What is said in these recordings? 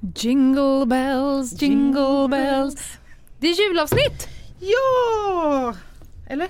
Jingle bells, jingle bells. Det är julavsnitt! Ja! Eller?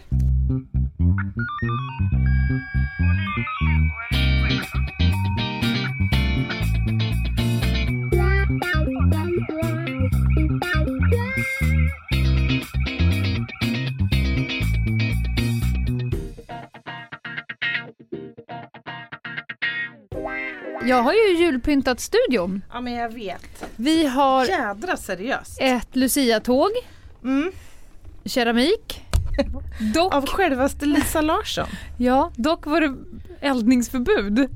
Jag har ju julpyntat studion. Ja men jag vet. Vi har Jädra seriöst. ett Lucia-tåg, Mm. keramik. Dock, Av självaste Lisa Larsson. ja, dock var det eldningsförbud.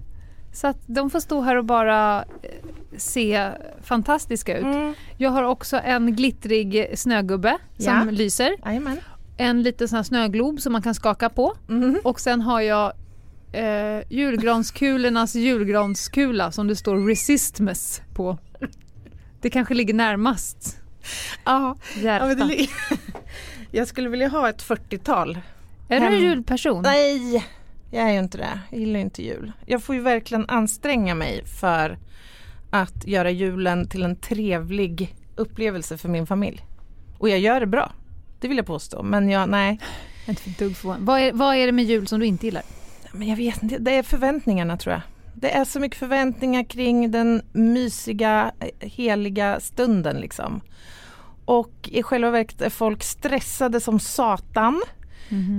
Så att de får stå här och bara eh, se fantastiska ut. Mm. Jag har också en glittrig snögubbe som Ja. lyser. Jajamän. En liten sån här snöglob som man kan skaka på. Mm. Och sen har jag eh, julgranskulornas julgranskula som det står Resistmas på. Det kanske ligger närmast Ja, ja det Jag skulle vilja ha ett 40-tal. är du en hem- julperson? Nej, jag är ju inte det. Jag gillar inte jul. Jag får ju verkligen anstränga mig för att göra julen till en trevlig upplevelse för min familj. Och jag gör det bra. Det vill jag påstå. Men jag, nej. Jag är inte ett dugg förvånad. Vad är, vad är det med jul som du inte gillar? Men jag vet inte, det är förväntningarna tror jag. Det är så mycket förväntningar kring den mysiga, heliga stunden liksom. Och i själva verket är folk stressade som satan.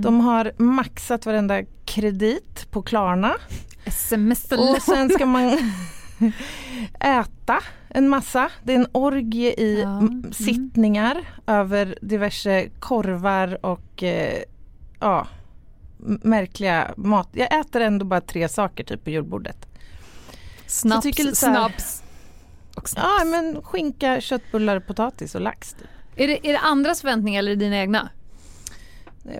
De har maxat varenda kredit på Klarna. Sms Och sen ska man äta en massa. Det är en orgie i Ja, m- mm. sittningar över diverse korvar och eh, ja, märkliga mat. Jag äter ändå bara tre saker typ på julbordet. snaps, lite snaps. Och snaps. Ja men skinka, köttbullar, potatis och lax. Typ. Är, det, är det andras förväntningar eller dina egna?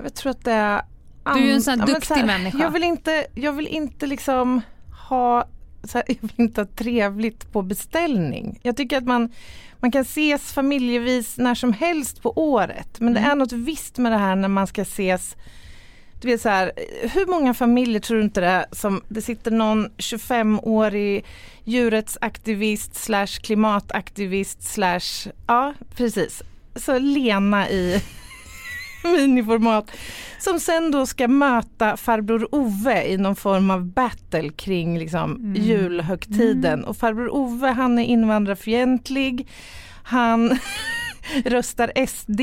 Jag tror att det är... Du är ju en sån här Ja, duktig här, människa. Jag vill inte, jag vill inte liksom ha här, jag vill inte ha trevligt på beställning. Jag tycker att man, man kan ses familjevis när som helst på året. Men Mm. det är något visst med det här när man ska ses du vet så här, hur många familjer tror du inte det är som det sitter någon 25-årig djurrättsaktivist slash klimataktivist slash, ja precis, så Lena i miniformat som sen då ska möta farbror Ove i någon form av battle kring liksom Mm. julhögtiden. Och farbror Ove han är invandrarfientlig, han röstar SD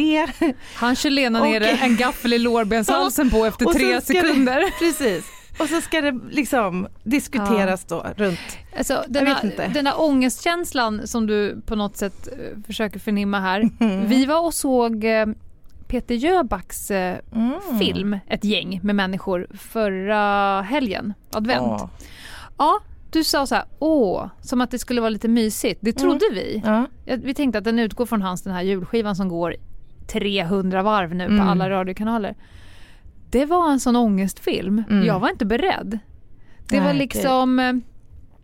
Han kör Lena ner en gaffel i lårbenshalsen på efter tre ska det- sekunder. Precis. Och så ska det liksom diskuteras då runt. Alltså, den, vet här, inte. den här ångestkänslan som du på något sätt eh, försöker förnimma här. Vi var och såg eh, Peter Jöbacks eh, Mm. film, ett gäng med människor, förra helgen, advent. Ja. Ja, du sa så här, åh, som att det skulle vara lite mysigt. Det trodde vi. Mm. Ja. Ja, Vi tänkte att den utgår från hans den här julskivan som går 300 varv nu på Mm. alla radiokanaler. Det var en sån ångestfilm. Mm. Jag var inte beredd. Det Nej, var liksom eh,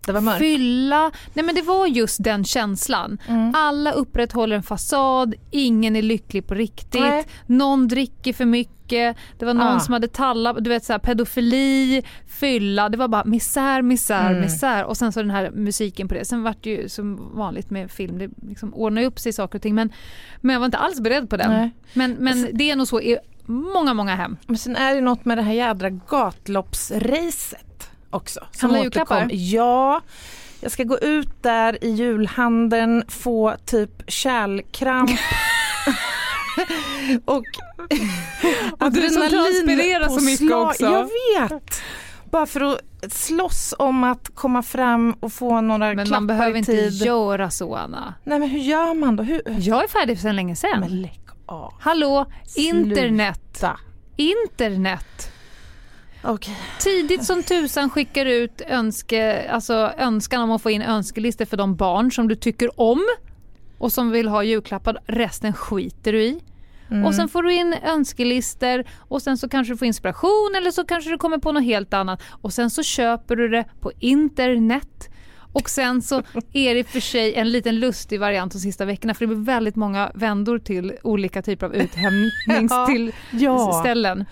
Det var mörkt. fylla. Nej men det var just den känslan. Mm. Alla upprätthåller en fasad, ingen är lycklig på riktigt. Nej. Någon dricker för mycket. Det var någon Ah. som hade tallat, du vet så här, pedofili, fylla. Det var bara misär, misär, Mm. misär. Och sen så den här musiken på det. Sen vart det ju som vanligt med film, det liksom ordnar upp sig saker och ting. Men, men jag var inte alls beredd på den. Nej. Men, men Alltså- det är nog så i många, många hem. Men sen är det något med det här jädra gatloppsracet också. Som Handla julklappar? Ja, jag ska gå ut där i julhandeln, få typ kärlkramp. och Och du som transpirerar så mycket också. Jag vet! Bara för att slåss om att komma fram och få några Men klappar man behöver i inte tid. göra så Anna. Nej men hur gör man då? Hur? Jag är färdig sedan länge sedan. Men lägg av. Hallå, internet. Sluta. Internet. Okej. Tidigt som tusan skickar ut önske, alltså önskan om att få in önskelistor för de barn som du tycker om och som vill ha julklappar. Resten skiter du i. Mm. Och sen får du in önskelister och sen så kanske du får inspiration eller så kanske du kommer på något helt annat. Och sen så köper du det på internet. Och sen så är det för sig en liten lustig variant de sista veckorna för det blir väldigt många vändor till olika typer av uthämtningsställen. Ja.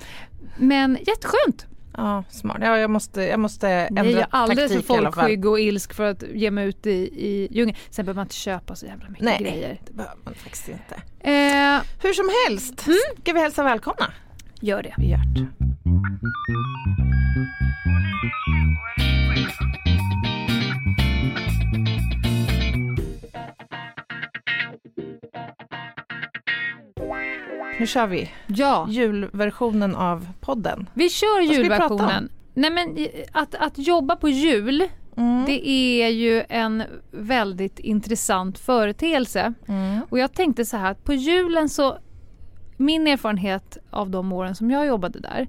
Men jätteskönt. Ja, smart. Ja, jag måste, jag måste ändra Nej, jag är alldeles för taktik folkskygg och ilsk för att ge mig ut i, i djungeln. Sen behöver man inte köpa så jävla mycket Nej, grejer. det behöver man faktiskt inte. Eh, Hur som helst, Mm. ska vi hälsa välkomna? gör det. Vi gör det. Nu kör vi Ja, julversionen av podden. vi kör julversionen. Nej men att, att jobba på jul, Mm. det är ju en väldigt intressant företeelse. Mm. Och jag tänkte så här att på julen så, min erfarenhet av de åren som jag jobbade där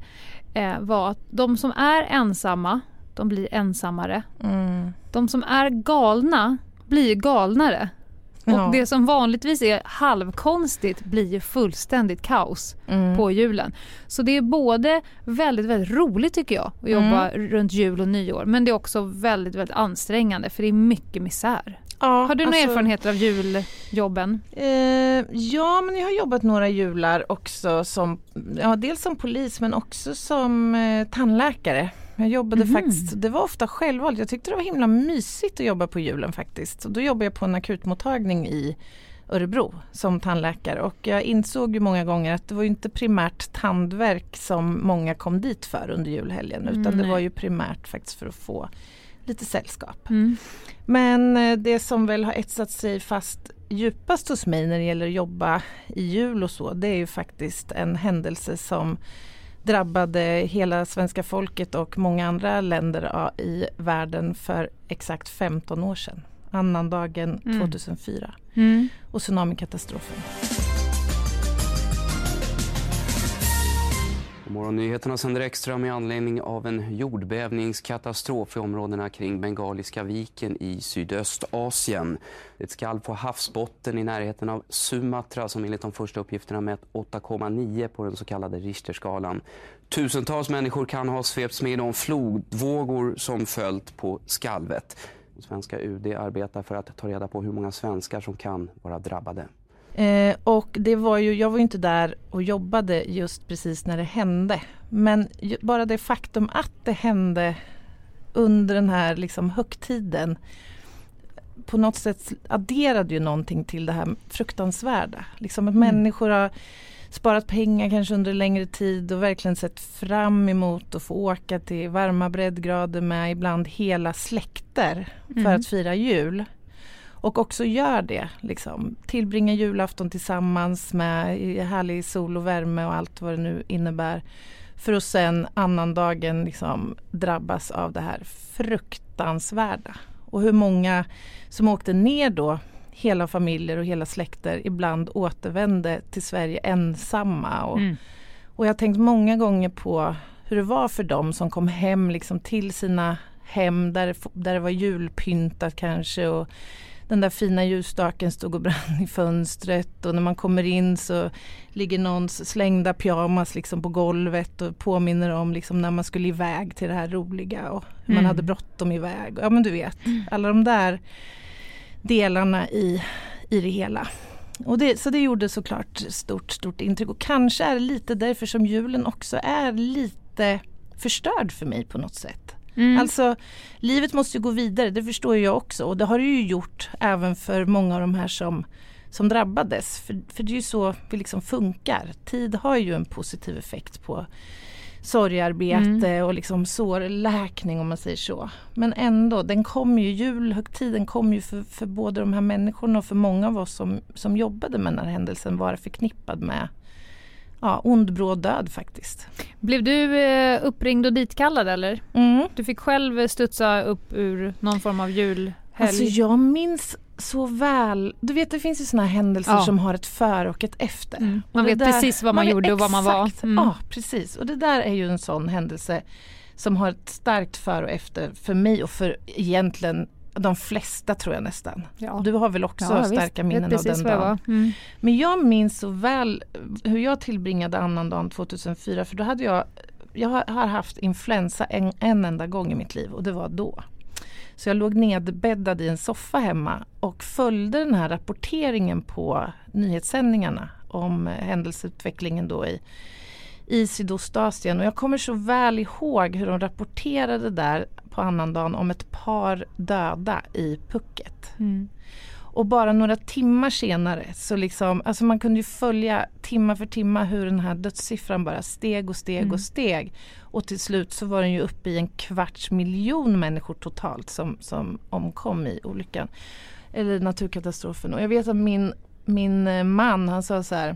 eh, var att de som är ensamma, de blir ensammare. Mm. De som är galna blir galnare. Ja. Och det som vanligtvis är halvkonstigt blir ju fullständigt kaos Mm. på julen. Så det är både väldigt, väldigt roligt tycker jag att jobba runt jul och nyår. Men det är också väldigt, väldigt ansträngande för det är mycket misär. Ja, Har du några alltså- erfarenheter av juljobben? Eh, ja, men jag har jobbat några jular också som, ja, dels som polis men också som eh, tandläkare. Jag jobbade Mhm. faktiskt, det var ofta självvalt, jag tyckte det var himla mysigt att jobba på julen faktiskt. Och då jobbade jag på en akutmottagning i Örebro som tandläkare och jag insåg ju många gånger att det var inte primärt tandverk som många kom dit för under julhelgen utan Mm, det var ju primärt faktiskt för att få lite sällskap. Mm. Men eh, det som väl har etsat sig fast djupast hos mig när det gäller att jobba i jul och så, det är ju faktiskt en händelse som drabbade hela svenska folket och många andra länder i världen för exakt 15 år sedan. Annandagen Mm. 2004 Mm. och tsunamikatastrofen. Morgonnyheterna sänder extra med anledning av en jordbävningskatastrof i områdena kring Bengaliska viken i Sydöstasien. Ett skalv på havsbotten i närheten av Sumatra som enligt de första uppgifterna mätt 8,9 på den så kallade Richterskalan. Tusentals människor kan ha svepts med i de flodvågor som följt på skalvet. Svenska UD arbetar för att ta reda på hur många svenskar som kan vara drabbade. Eh, och det var ju, jag var ju inte där och jobbade just precis när det hände. Men bara det faktum att det hände under den här liksom högtiden på något sätt adderade ju någonting till det här fruktansvärda. Liksom att Mm. människor har sparat pengar kanske under längre tid och verkligen sett fram emot att få åka till varma breddgrader med ibland hela släkter för Mm. att fira jul. Och också gör det, liksom. tillbringa julafton tillsammans med härlig sol och värme och allt vad det nu innebär. För att sen annandagen liksom drabbas av det här fruktansvärda. Och hur många som åkte ner då, hela familjer och hela släkter, ibland återvände till Sverige ensamma. Och, Mm. och jag har tänkt många gånger på hur det var för dem som kom hem liksom till sina hem där, där det var julpyntat kanske och den där fina ljusstaken stod och brann i fönstret och när man kommer in så ligger någons slängda pyjamas liksom på golvet och påminner om liksom när man skulle iväg till det här roliga och hur man Mm. hade bråttom iväg. Ja men du vet, alla de där delarna i, i det hela. Och det, så det gjorde såklart stort, stort intryck och kanske är det lite därför som julen också är lite förstörd för mig på något sätt. Mm. Alltså livet måste ju gå vidare, det förstår jag också och det har det ju gjort även för många av de här som, som drabbades. För, för det är ju så vi liksom funkar. Tid har ju en positiv effekt på sorgarbete och liksom sårläkning om man säger så. Men ändå, den kom ju, julhögtiden kom ju för, för både de här människorna och för många av oss som, som jobbade med den här händelsen vara förknippad med ja, ond bråd död faktiskt. Blev du eh, uppringd och ditkallad eller? Mm. Du fick själv studsa upp ur någon form av julhelg? Alltså jag minns så väl, du vet det finns ju såna här händelser Ja. som har ett före och ett efter. Mm. Man vet där- precis vad man, vet gjorde och vad man var. Mm. Ja precis och det där är ju en sån händelse som har ett starkt före och efter för mig och för egentligen de flesta tror jag nästan. Ja. Du har väl också Ja, visst. starka Vet minnen av den dagen? Mm. Men jag minns så väl hur jag tillbringade annandagen 2004 för då hade jag jag har haft influensa en, en enda gång i mitt liv och det var då. Så jag låg nedbäddad i en soffa hemma och följde den här rapporteringen på nyhetssändningarna om händelseutvecklingen då i, i Sydostasien och jag kommer så väl ihåg hur de rapporterade där på annandagen om ett par döda i Phuket. Mm. Och bara några timmar senare så liksom, alltså man kunde ju följa timma för timma hur den här dödssiffran bara steg och steg Mm. och steg. Och till slut så var den ju uppe i en kvarts miljon människor totalt som, som omkom i olyckan. Eller naturkatastrofen. Och jag vet att min, min eh, man han sa så här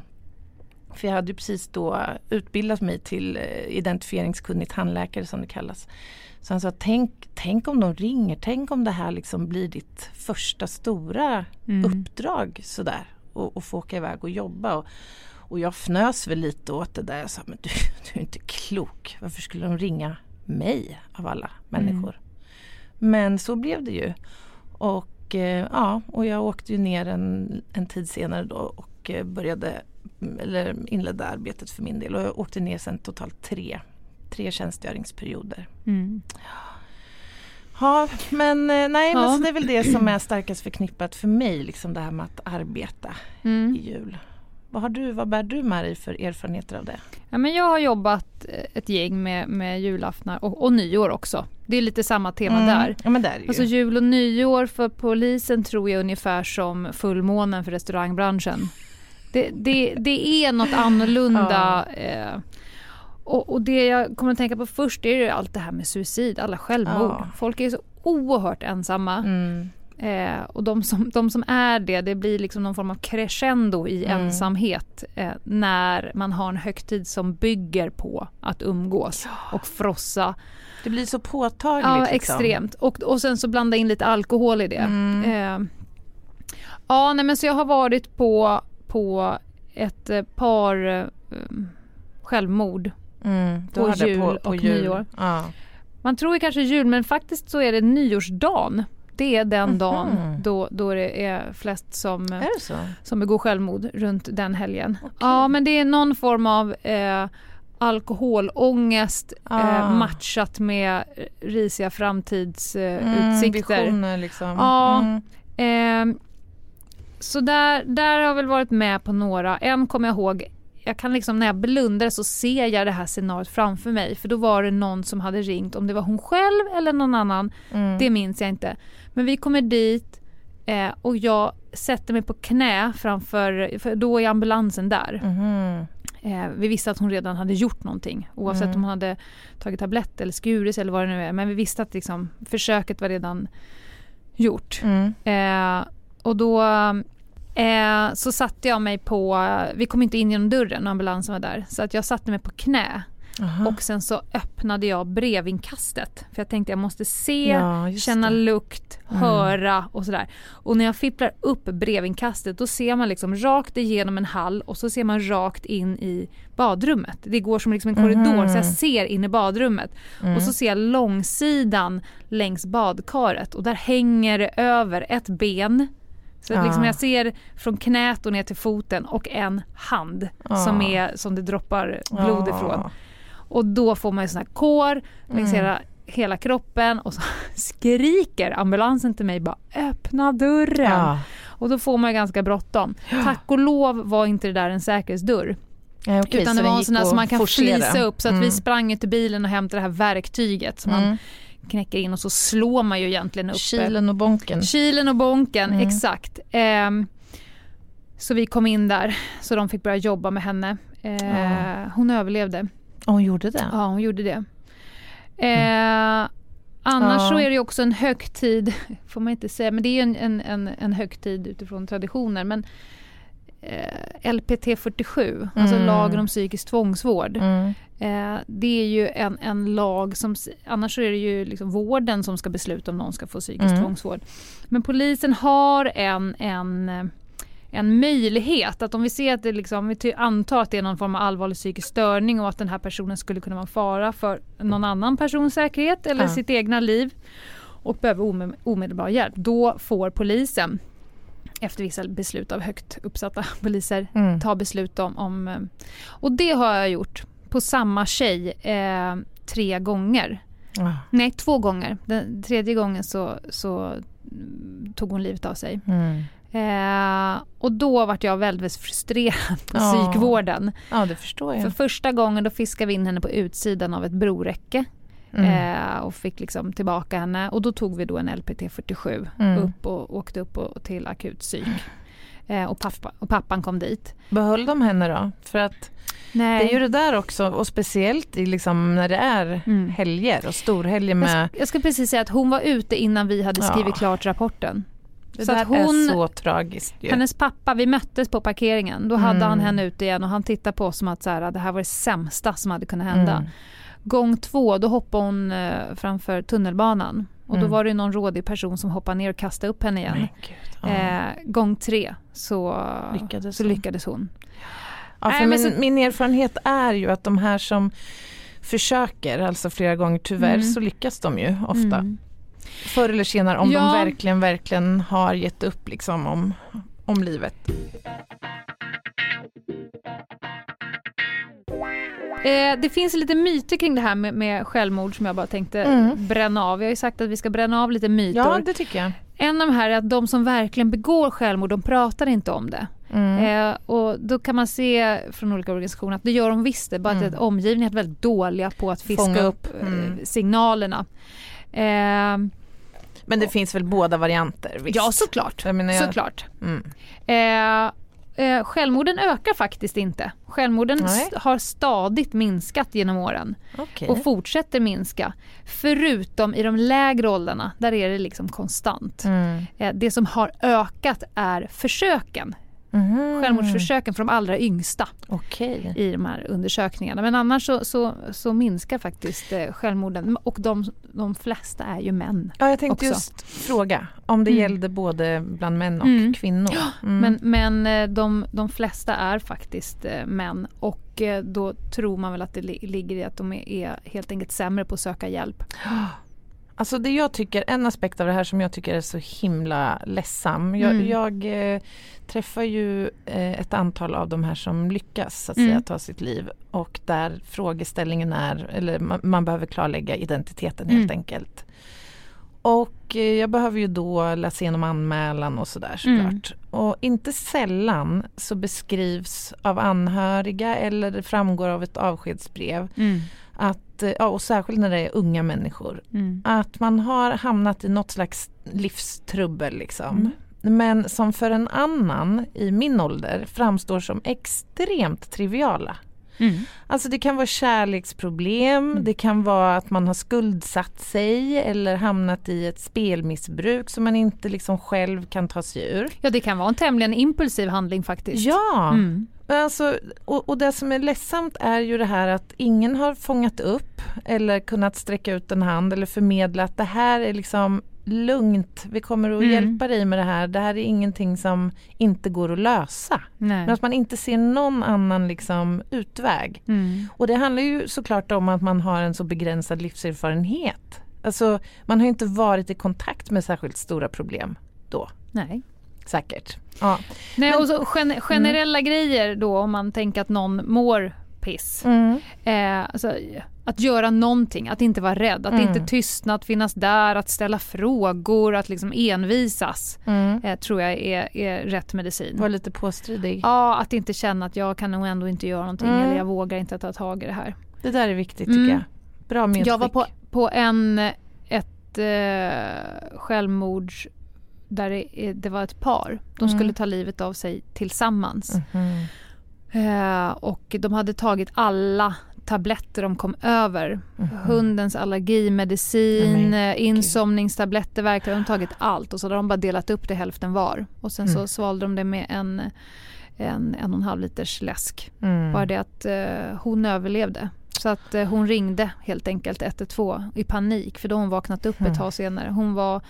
för jag hade precis då utbildat mig till eh, identifieringskunnig tandläkare som det kallas. Så han sa, tänk, tänk om de ringer, tänk om det här liksom blir ditt första stora Mm. uppdrag sådär. Och, och få åka iväg och jobba. Och, och jag fnös väl lite åt det där. Jag sa, men du, du är inte klok. Varför skulle de ringa mig av alla människor? Men så blev det ju. Och eh, ja, och jag åkte ju ner en, en tid senare då och eh, började eller inledde arbetet för min del. Och jag åkte ner sen totalt tre, tre tjänstgöringsperioder. Mm. Ja, men eh, nej, Ja. men så det är väl det som är starkast förknippat för mig, liksom det här med att arbeta Mm. i jul. Vad, har du, vad bär du med dig för erfarenheter av det? Ja, men jag har jobbat eh, ett gäng med, med julaftnar och, och nyår också. Det är lite samma tema där. Ja, men där. Alltså jul och nyår för polisen tror jag ungefär som fullmånen för restaurangbranschen. Det, det, det är något annorlunda. Eh, och, och det jag kommer att tänka på först är ju allt det här med suicid, alla självmord. Ja. Folk är så oerhört ensamma. Mm. Eh, och de som, de som är det, det blir liksom någon form av crescendo i Mm. ensamhet eh, när man har en högtid som bygger på att umgås och frossa. Det blir så påtagligt. Ja, liksom. extremt. Och, och sen så blanda in lite alkohol i det. Mm. Eh, ja, nej men så jag har varit på, på ett eh, par eh, självmord. Mm. På har det jul och nyår. Ja. Man tror ju kanske jul men faktiskt så är det nyårsdagen. Det är den Mhm. dagen då, då det är flest som, eh, Är så? som begår självmord runt den helgen. Ja men det är någon form av eh, alkoholångest Ah. eh, matchat med eh, risiga framtidsutsikter. Eh, Mm, visioner liksom. Ja. Mm. Eh, så där, där har jag väl varit med på några. En kommer jag ihåg, jag kan liksom när jag blundar så ser jag det här scenariot framför mig. För då var det någon som hade ringt, om det var hon själv eller någon annan, Mm. det minns jag inte. Men vi kommer dit eh, och jag sätter mig på knä framför, för då är ambulansen där. Mhm. Eh, vi visste att hon redan hade gjort någonting oavsett Mm. om hon hade tagit tablett eller skurit eller vad det nu är. Men vi visste att liksom, försöket var redan gjort. Mm. Eh, och då eh, så satte jag mig på, vi kom inte in genom dörren när ambulansen var där, så att jag satte mig på knä Aha. och sen så öppnade jag brevinkastet. För jag tänkte jag måste se, Ja, känna det. lukt, Mm. höra och sådär. Och när jag fipplar upp brevinkastet då ser man liksom rakt igenom en hall och så ser man rakt in i badrummet. Det går som liksom en korridor Mhm. så jag ser in i badrummet. Mm. Och så ser jag långsidan längs badkaret och där hänger det över ett ben. Så att Ja. liksom jag ser från knät och ner till foten och en hand som, Ja. är, som det droppar blod Ja. ifrån. Och då får man ju sån här kår längs Mm. hela, hela kroppen och så skriker ambulansen till mig bara öppna dörren. Och då får man ju ganska bråttom. Tack och lov var inte det där en säkerhetsdörr. Ja, okej, utan så det var en sån där som man kan forcera. flisa upp så att vi Mm. sprang ut till bilen och hämtade det här verktyget som man Mm. Knäcker in och så slår man ju egentligen upp Kilen och bonken. Kilen och bonken, Mm. exakt. Ehm, så vi kom in där, så de fick börja jobba med henne. Eh, Ja. Hon överlevde. Ja, hon gjorde det? Ja, hon gjorde det. Eh, annars Ja. så är det också en högtid, får man inte säga, men det är en, en, en, en högtid utifrån traditioner. Men eh, LPT 47, alltså Mm. lagen om psykisk tvångsvård. Mm. Eh, det är ju en, en lag som, annars är det ju liksom vården som ska besluta om någon ska få psykisk Mm. tvångsvård. Men polisen har en, en, eh, en möjlighet att om vi ser att det liksom, vi antar att det är någon form av allvarlig psykisk störning och att den här personen skulle kunna vara en fara för någon annan persons säkerhet eller Ja. sitt egna liv och behöver ome- omedelbar hjälp, då får polisen efter vissa beslut av högt uppsatta poliser Mm. ta beslut om, om... eh, Och det har jag gjort på samma tjej eh, tre gånger. Ja. Nej, två gånger. Den tredje gången så, så tog hon livet av sig. Mm. Eh, och då vart jag väldigt frustrerad på Ja. psykvården. Ja, det förstår För jag. första gången då fiskade vi in henne på utsidan av ett broräcke. Mm. Eh, och fick liksom tillbaka henne och då tog vi då en LPT 47 Mm. upp och åkte upp och, till akutpsyk. Eh, och, pappa, och pappan kom dit. Behöll de henne då? För att Nej. det är ju det där också och speciellt liksom när det är Mm. helger och storhelger jag, med ska, jag ska precis säga att hon var ute innan vi hade skrivit Ja. klart rapporten. det så där hon- är så tragiskt ju. Hennes pappa, vi möttes på parkeringen. Då hade Mm. han henne ute igen och han tittade på oss som att så här, det här var det sämsta som hade kunnat hända. Mm. Gång två, då hoppade hon eh, framför tunnelbanan. Och då Mm. var det någon rådig person som hoppade ner och kastade upp henne igen. Gud, ja. Eh, gång tre så Lyckades så hon. lyckades hon. Ja, för Nej, min, så- min erfarenhet är ju att de här som försöker, alltså flera gånger tyvärr, Mm. så lyckas de ju ofta. Mm. Förr eller senare om Ja. de verkligen, verkligen har gett upp liksom om, om livet. Eh, det finns lite myter kring det här med, med självmord som jag bara tänkte Mm. bränna av. Jag har ju sagt att vi ska bränna av lite myter. Ja, det tycker jag. En av de här är att de som verkligen begår självmord, de pratar inte om det. Mm. Eh, och då kan man se från olika organisationer att det gör de visst det, bara Mm. att omgivningen är väldigt dåliga på att fiska Fånga upp upp. eh, Mm. signalerna. Eh, Men det finns väl båda varianter? Visst? ja, såklart. Jag menar, jag, såklart. Mm. Eh, eh, självmorden ökar faktiskt inte. Självmorden st- har stadigt minskat genom åren Okej. och fortsätter minska. Förutom i de lägre åldrarna, där är det liksom konstant. Mm. Eh, det som har ökat är försöken, Mhm. självmordsförsöken för de allra yngsta Okej. i de här undersökningarna. Men annars så, så, så minskar faktiskt eh, självmorden och de, de flesta är ju män. Ja, jag tänkte också. just fråga om det Mm. gällde både bland män och Mm. kvinnor. Mm. Men, men eh, de, de flesta är faktiskt eh, män och då tror man väl att det li- ligger i att de är, är helt enkelt sämre på att söka hjälp. Alltså det jag tycker, en aspekt av det här som jag tycker är så himla ledsam. Jag, Mm. jag eh, träffar ju eh, ett antal av de här som lyckas att Mm. säga ta sitt liv och där frågeställningen är, eller man, man behöver klarlägga identiteten helt Mm. enkelt. Och eh, jag behöver ju då läsa igenom anmälan och sådär Mm. såklart. Och inte sällan så beskrivs av anhöriga eller det framgår av ett avskedsbrev att, eh, ja, och särskilt när det är unga människor, Mm. att man har hamnat i något slags livstrubbel liksom. Mm. Men som för en annan i min ålder framstår som extremt triviala. Mm. Alltså det kan vara kärleksproblem, Mm. det kan vara att man har skuldsatt sig eller hamnat i ett spelmissbruk som man inte liksom själv kan ta sig ur. Ja, det kan vara en tämligen impulsiv handling faktiskt. Ja, Mm. Alltså, och, och det som är ledsamt är ju det här att ingen har fångat upp eller kunnat sträcka ut en hand eller förmedla att det här är liksom lugnt, vi kommer att Mm. hjälpa dig med det här, det här är ingenting som inte går att lösa. Nej. Men att man inte ser någon annan liksom utväg. Mm. Och det handlar ju såklart om att man har en så begränsad livserfarenhet. Alltså man har ju inte varit i kontakt med särskilt stora problem då, Nej. Säkert. Ja. Nej, Men- och så gen- generella grejer då om man tänker att någon mår piss. Mm. Eh, alltså, att göra någonting, att inte vara rädd, att Mm. inte tystna, att finnas där, att ställa frågor, att liksom envisas. Mm. Eh, tror jag är, är rätt medicin. Var lite påstridig. Ja, att inte känna att jag kan nog ändå inte göra någonting Mm. eller jag vågar inte ta tag i det här. Det där är viktigt tycker Mm. jag. Bra medskick. Jag var på, på en, ett eh, självmords där det, det var ett par. De Mm. skulle ta livet av sig tillsammans. Mhm. Eh, och de hade tagit alla tabletter de kom över. Mhm. Hundens allergimedicin, eh, insomningstabletter, verkligen. De hade tagit allt och så hade de bara delat upp det hälften var. Och sen så Mm. svalde de det med en, en en och en halv liters läsk. Mm. Bara det att eh, hon överlevde. Så att eh, hon ringde helt enkelt 112 i panik för då hon vaknat upp Mm. ett tag senare. Hon var eh,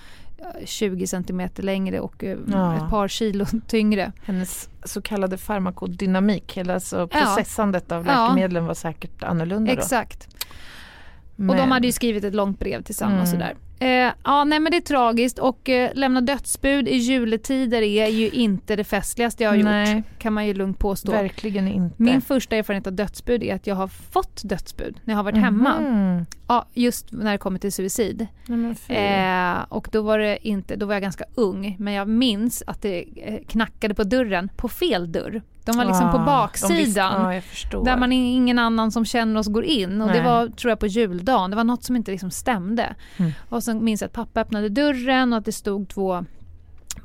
20 centimeter längre och eh, Ja. ett par kilo tyngre. Hennes så kallade farmakodynamik, alltså Ja. processandet av Ja. läkemedlen var säkert annorlunda då. Exakt. Men, Och de hade ju skrivit ett långt brev tillsammans Mm. sådär. Eh, ja, nej men det är tragiskt och eh, lämna dödsbud i juletider är ju inte det festligaste jag har Nej. gjort, kan man ju lugnt påstå. Verkligen inte. Min första erfarenhet av dödsbud är att jag har fått dödsbud när jag har varit hemma. Mhm. Ja, just när det kommer till suicid. Eh, och då var, det inte, då var jag ganska ung, men jag minns att det eh, knackade på dörren, på fel dörr. De var liksom Ah, på baksidan. visste- förstår. Där man ingen annan som känner oss går in. Och det var tror jag på juldagen. Det var något som inte liksom stämde. Mm. Och sen minns jag att pappa öppnade dörren och att det stod två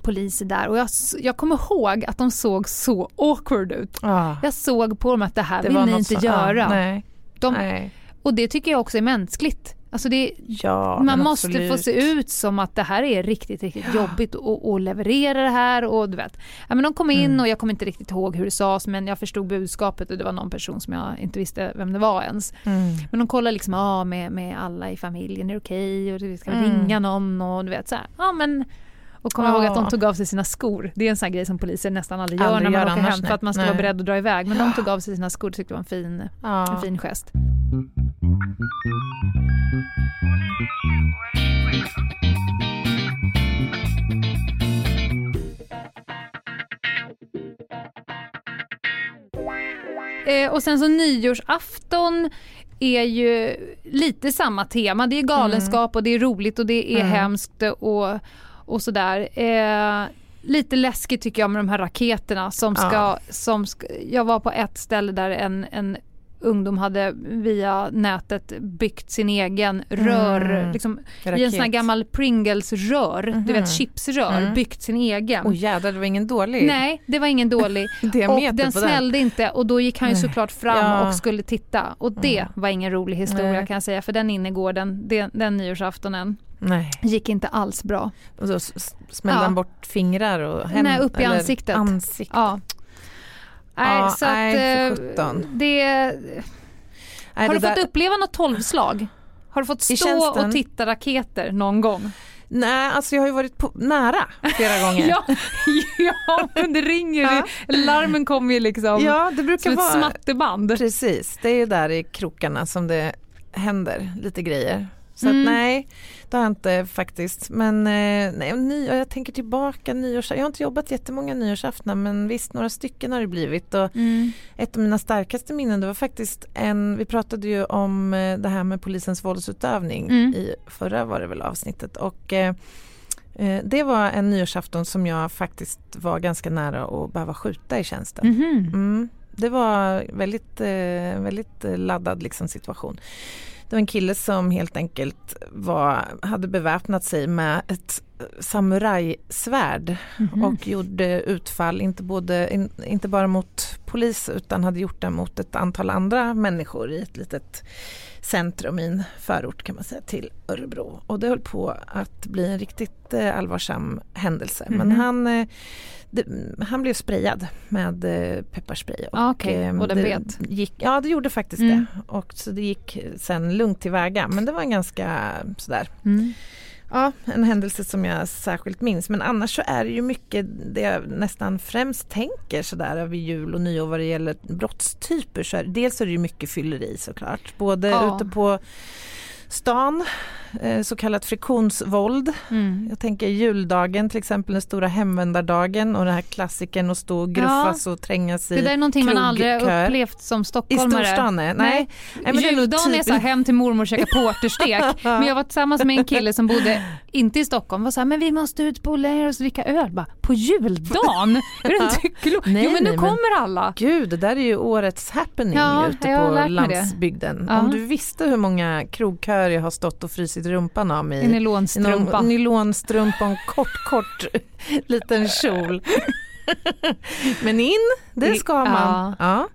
poliser där. Och jag, jag kommer ihåg att de såg så awkward ut. Ja, Jag såg på dem att det här det vill ni inte så- göra. Ja, nej, de, nej. och det tycker jag också är mänskligt. Alltså det, Ja, man måste absolut. få se ut som att det här är riktigt, riktigt jobbigt och, och leverera det här och du vet. Ja, men de kom in Mm. och jag kommer inte riktigt ihåg hur det sades men jag förstod budskapet och det var någon person som jag inte visste vem det var ens. Mm. Men de kollar liksom ah, med, med alla i familjen, är det okej? Och vi ska Mm. ringa någon och du vet så här. Ja men och kom Ja. ihåg att de tog av sig sina skor. Det är en sån grej som poliser nästan aldrig gör Aldrig när man gör åker hem för att man ska Nej. vara beredd att dra iväg. Men de tog av sig sina skor och tyckte det var en fin, en Ja. fin gest. Eh, och sen så nyårsafton är ju lite samma tema. Det är galenskap och det är roligt och det är Mm. hemskt och, och sådär. Eh, lite läskigt tycker jag med de här raketerna som ska, Ja. som ska, jag var på ett ställe där en, en ungdom hade via nätet byggt sin egen rör, Mm. liksom, i en sån här gammal Pringles-rör, du Mhm. vet chipsrör, Mm. byggt sin egen. Åh jädrar, det var ingen dålig Nej, det var ingen dålig. Och den på den. smällde inte och då gick han ju såklart fram Ja. Mm. och skulle titta. Och det var ingen rolig historia Nej. kan jag säga för den innergården, den, den nyårsaftonen, Nej, gick inte alls bra. och så smällde Ja. han bort fingrar och händer. Nej, upp i ansiktet. Ansikt. Ja. Nej, Ja, så att, nej, för eh, det... Nej, Har det du fått där- uppleva något tolvslag? Har du fått stå och titta raketer någon gång? Nej, alltså jag har ju varit på, nära flera gånger. Ja, ja men det ringer Ja. Larmen kommer ju liksom Ja, det brukar som ett vara... smatterband. Precis, det är ju där i krokarna som det händer lite grejer. Så Mm. att nej, det har jag inte faktiskt. Men eh, nej, och ny, och jag tänker tillbaka nyårs... Jag har inte jobbat jättemånga nyårsaftnar men visst några stycken har det blivit. Och Mm. ett av mina starkaste minnen det var faktiskt en, vi pratade ju om eh, det här med polisens våldsutövning Mm. i förra var det väl avsnittet. Och eh, det var en nyårsafton som jag faktiskt var ganska nära att behöva skjuta i tjänsten. Mhm. Mm. Det var väldigt, väldigt laddad liksom, situation. Det var en kille som helt enkelt var, hade beväpnat sig med ett samurajsvärd Mhm. och gjorde utfall, inte, både, in, inte bara mot polis utan hade gjort det mot ett antal andra människor i ett litet centrum i en förort kan man säga till Örebro. Och det höll på att bli en riktigt eh, allvarsam händelse. Men Mhm. han, eh, det, han blev sprayad med eh, pepparspray. Ah, okej. eh, Och den det bet? Gick, ja det gjorde faktiskt Mm. det. Och så det gick sen lugnt tillväga. Men det var en ganska sådär Mm. Ja, en händelse som jag särskilt minns. Men annars så är det ju mycket det jag nästan främst tänker sådär över jul och nyår vad det gäller brottstyper. Så är, dels är det ju mycket fylleri såklart. Både Ja. ute på stan, så kallat friktionsvåld. Mm. Jag tänker juldagen till exempel, den stora hemvändardagen och den här klassiken att stå och gruffas och trängas i Det där är någonting man aldrig krogkör. upplevt som I stockholmare. storstan? Nej. nej. Nej, det är Juldagen är typ- så här, hem till mormor och käka porterstek. men jag var tillsammans med en kille som bodde inte i Stockholm var så här, men vi måste ut på O'Learys och dricka öl. Bara, på juldagen? är det inte klokt? Nej, Jo men nu nej, kommer alla. Gud, det där är ju årets happening Ja, ute på landsbygden. Ja. Om du visste hur många krogköer jag har stått och frysit rumpan av mig En nylonstrumpa. någon nylonstrumpa och en kort, kort liten kjol. men in, det ska man. Ja. Ja.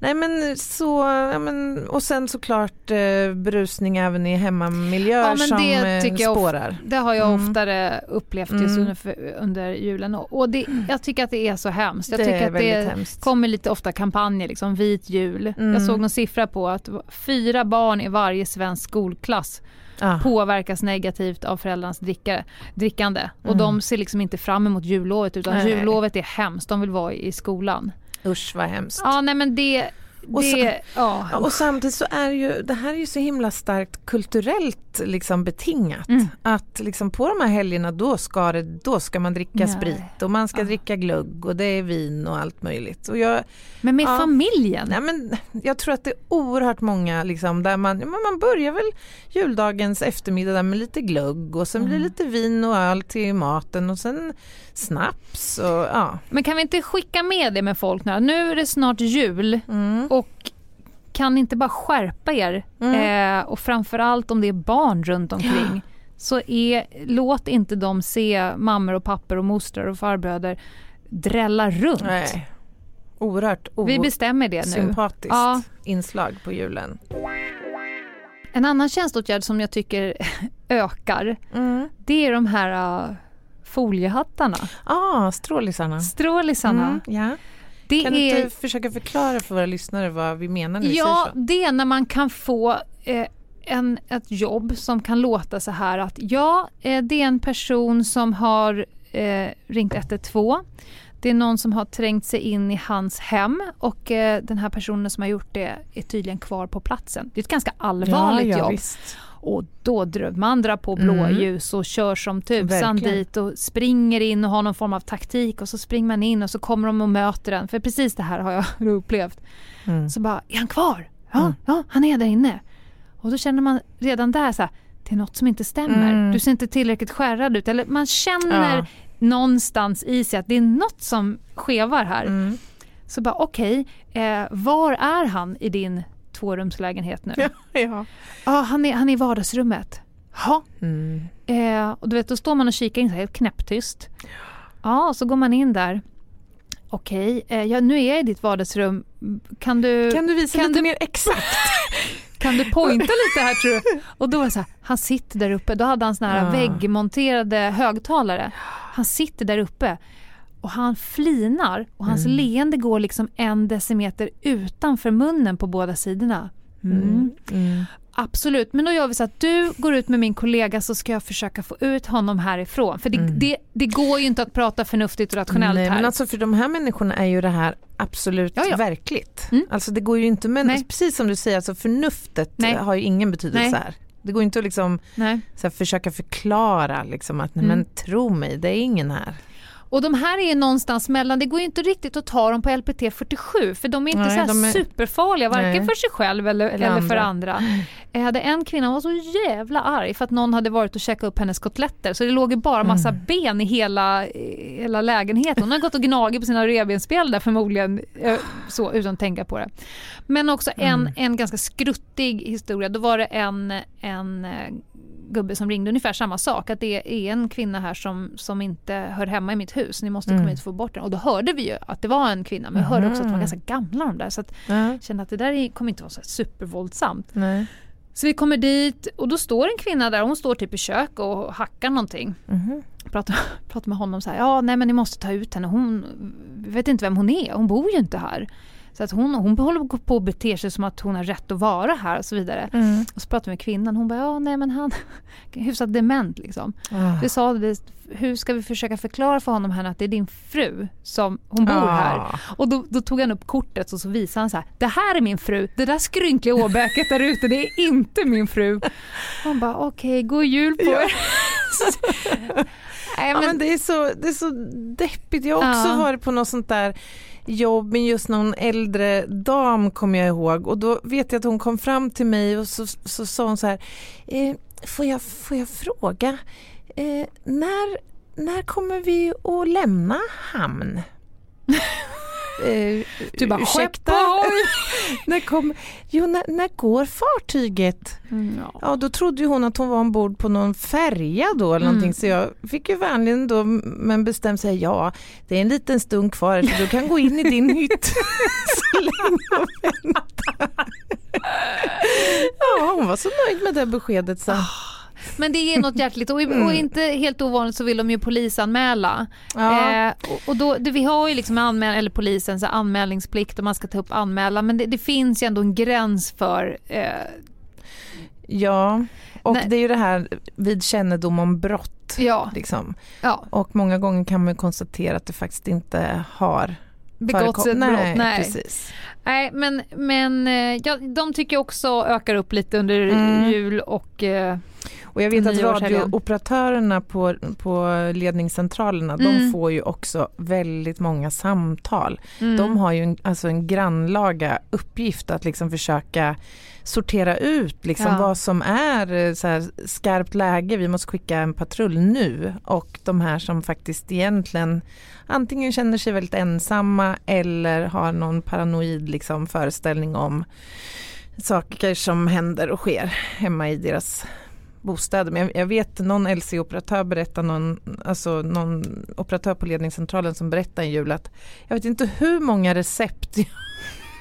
Nej men så, ja, men, och sen såklart eh, berusning även i hemmamiljöer Ja, som det eh, tycker jag of- spårar. Det har jag Mm. oftare upplevt just Mm. under, under julen. Och och det, jag tycker att det är så hemskt. Jag det tycker att det hemskt. kommer lite ofta kampanjer, liksom vit jul. Mm. Jag såg någon siffra på att fyra barn i varje svensk skolklass Ja. påverkas negativt av föräldrarnas dricka, drickande. Och Mm. de ser liksom inte fram emot jullovet utan Nej. jullovet är hemskt, de vill vara i skolan. Usch vad hemskt. Ja nej men det, Och det, ja. Och samtidigt så är ju det här är ju så himla starkt kulturellt liksom betingat. Mm. Att liksom på de här helgerna då ska, det, då ska man dricka Nej. sprit och man ska Ja. dricka glögg och det är vin och allt möjligt. Och jag, Men med Ja. familjen? nej men, jag tror att det är oerhört många liksom, där man, man börjar väl juldagens eftermiddag där med lite glögg och sen blir det lite vin och öl till maten och sen snaps och ja. Men kan vi inte skicka med det med folk nu? Nu är det snart jul Mm. Och kan ni inte bara skärpa er? Mm. Eh, och framförallt om det är barn runt omkring. Så är, låt inte dem se mammor och pappor och mostrar och farbröder drälla runt. Nej. Oerhört Vi bestämmer det nu. sympatiskt Ja. inslag på julen. En annan tjänsteåtgärd som jag tycker ökar, Mm. det är de här uh, foliehattarna. Ah, strålisarna. Strålisarna. Mm, ja. Det Kan du är, inte försöka förklara för våra lyssnare vad vi menar när vi ja, säger så? det är när man kan få eh, en, ett jobb som kan låta så här att ja, eh, det är en person som har eh, ringt 112. Det är någon som har trängt sig in i hans hem och eh, den här personen som har gjort det är tydligen kvar på platsen. Det är ett ganska allvarligt ja, ja, jobb. Visst. Och då drar på blåljus och kör som tusan dit och springer in och har någon form av taktik och så springer man in och så kommer de och möter en. För precis det här har jag upplevt. Mm. Så bara, är han kvar? Ja, Mm. ja han är där inne. Och då känner man redan där så här, det är något som inte stämmer. Mm. Du ser inte tillräckligt skärrad ut. Eller man känner Ja. någonstans i sig att det är något som skevar här. Mm. Så bara okej, eh, var är han i din tvårumslägenhet nu? Ja, ja. Ja, han, är, han är i vardagsrummet. Ja. Mm. Eh, och du vet, då står man och kikar in så helt knäpptyst. Ja, och så går man in där. Okej, eh, ja, nu är jag i ditt vardagsrum. Kan du, Kan du visa Kan lite du- mer exakt? kan du pointa lite här tror du? Och då var det så här, han sitter där uppe. Då hade han såna här Ja. väggmonterade högtalare. Han sitter där uppe och han flinar och hans Mm. leende går liksom en decimeter utanför munnen på båda sidorna. Mm. Mm. Absolut, men då gör vi så att du går ut med min kollega så ska jag försöka få ut honom härifrån. För det, Mm. det, det går ju inte att prata förnuftigt och rationellt Nej, här. men alltså för de här människorna är ju det här absolut Ja, ja. verkligt. Mm. Alltså det går ju inte, men Nej. precis som du säger, alltså förnuftet Nej. har ju ingen betydelse Nej. här. Det går inte att liksom, så här, försöka förklara liksom, att nej, Mm. men tro mig, det är ingen här. Och de här är ju någonstans mellan, det går ju inte riktigt att ta dem på LPT 47 för de är inte Nej, så är- superfarliga varken Nej. för sig själv eller, Eller eller, för andra. Jag hade en kvinna, var så jävla arg för att någon hade varit och käkat upp hennes kotletter så det låg ju bara massa Mm. ben i hela, hela lägenheten. Hon har gått och gnagit på sina revbensspjäll där förmodligen eh, så utan att tänka på det. Men också en, Mm. en ganska skruttig historia. Då var det en, en eh, gubbe som ringde ungefär samma sak. Att det är en kvinna här som, som inte hör hemma i mitt hus. Ni måste komma Mm. hit och få bort den. Och då hörde vi ju att det var en kvinna. Men jag hörde också att de var Mhm. ganska gamla de där. Så att Ja, jag kände att det där är- kommer inte vara så supervåldsamt. nej. Så vi kommer dit och då står en kvinna där. Hon står typ i kök och hackar någonting. Mhm. Pratar, pratar med honom så här. Ja, nej men ni måste ta ut henne. Hon vi vet inte vem hon är. Hon bor ju inte här. Så att hon, hon håller på att bete sig som att hon har rätt att vara här och så vidare. Mm. Och så pratar vi med kvinnan. Hon bara, ja nej men han är hyfsat dement liksom. Ah. Vi sa hur ska vi försöka förklara för honom här att det är din fru som hon bor Ah. här. Och då, då tog han upp kortet och så visade han så här, det här är min fru, det där skrynkliga åbäket där ute det är inte min fru. Han bara, okej, god jul på er. Nej, Ja, men, men det, är så, det är så deppigt. Jag har också Ja. varit på något sånt där jobb med just någon äldre dam kommer jag ihåg och då vet jag att hon kom fram till mig och så, så sa hon så här eh, får, jag, får jag fråga eh, när, när kommer vi att lämna hamn? Eh, du bara, ursäkta? "Skepp när, kom, jo, när, när går fartyget? Mm, ja. Då trodde hon att hon var ombord på någon färja då eller Mm. så jag fick ju vänligen då men bestämt säga ja, det är en liten stund kvar så du kan gå in i din hytt så länge och vänta. Ja, hon var så nöjd med det beskedet så. Men det är något hjärtligt och, Mm. och inte helt ovanligt så vill de ju polisanmäla. Ja. Eh, och, och då, det, vi har ju liksom anmäl, eller polisen så här, anmälningsplikt och man ska ta upp anmälan men det, det finns ju ändå en gräns för eh, ja, och Nej. det är ju det här vid kännedom om brott. ja, Liksom. ja. Och många gånger kan man konstatera att det faktiskt inte har begåtts ett brott. Nej, Nej. precis. Nej, men, men eh, ja, de tycker jag också ökar upp lite under Mm. jul och eh, Och jag vet att radiooperatörerna på, på ledningscentralerna, Mm. de får ju också väldigt många samtal. mm. De har ju en, alltså en grannlaga uppgift att liksom försöka sortera ut liksom Ja. vad som är eh, så här skarpt läge, vi måste skicka en patrull nu och de här som faktiskt egentligen antingen känner sig väldigt ensamma eller har någon paranoid liksom föreställning om saker som händer och sker hemma i deras bostäder. Men jag, jag vet någon LC-operatör berättar någon, alltså någon operatör på ledningscentralen som berättar en jul att jag vet inte hur många recept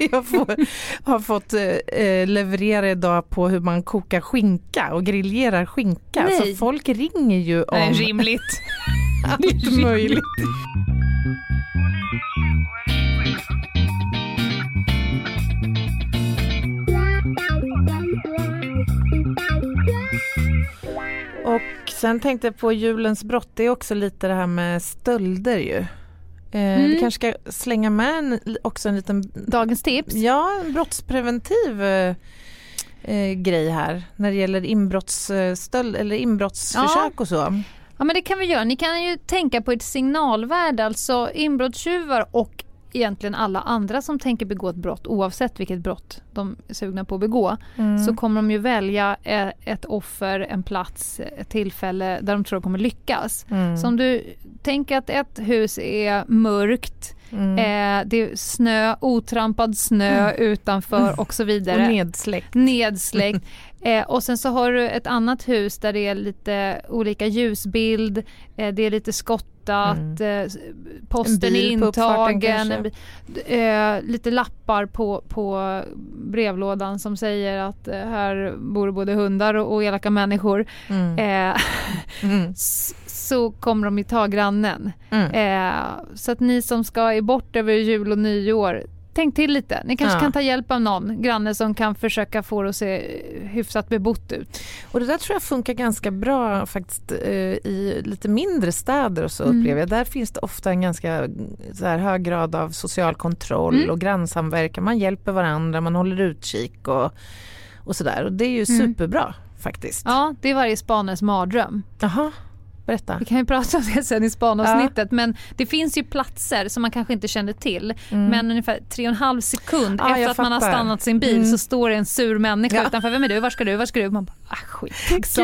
jag får, har fått eh, leverera idag på hur man kokar skinka och grillerar skinka. Nej. Så folk ringer ju om Nej, rimligt. allt möjligt. Och sen tänkte jag på julens brott, det är också lite det här med stölder ju. Eh, Mm. Vi kanske ska slänga med en, också en liten Dagens tips. Ja, en brottspreventiv eh, eh, grej här när det gäller inbrottsstöld eller inbrottsförsök och så. Ja men det kan vi göra. Ni kan ju tänka på ett signalvärde, alltså inbrottstjuvar och egentligen alla andra som tänker begå ett brott oavsett vilket brott de är sugna på att begå Mm. så kommer de ju välja eh, ett offer, en plats, ett tillfälle där de tror de kommer lyckas. Mm. Så om du tänker att ett hus är mörkt, Mm. eh, det är snö, otrampad snö utanför och så och vidare. nedsläckt. nedsläckt. Eh, och sen så har du ett annat hus där det är lite olika ljusbild, eh, det är lite skottat, Mm. eh, posten En är intagen, kanske. eh, lite lappar på, på brevlådan som säger att eh, här bor både hundar och, och elaka människor. Mm. Eh, Mm. så kommer de ju ta grannen. Mm. Så att ni som ska bort över jul och nyår, tänk till lite. Ni kanske Ja. kan ta hjälp av någon granne som kan försöka få det att se hyfsat bebott ut. Och det där tror jag funkar ganska bra faktiskt eh, i lite mindre städer och så Mm. upplever jag. Där finns det ofta en ganska mm, så här, hög grad av social kontroll Mm. och grannsamverkan. Man hjälper varandra, man håller utkik och, och sådär. Och det är ju Mm. superbra faktiskt. Ja, det är varje spaners mardröm. Jaha, berätta. Vi kan ju prata om det sen i spanavsnittet men det finns ju platser som man kanske inte kände till Mm. men ungefär tre och en halv sekund Ja, efter att man har stannat sin bil Mm. så står det en sur människa Ja. utanför. Vem är du? Var ska du? Var ska du? Man bara, ah, skit. Så,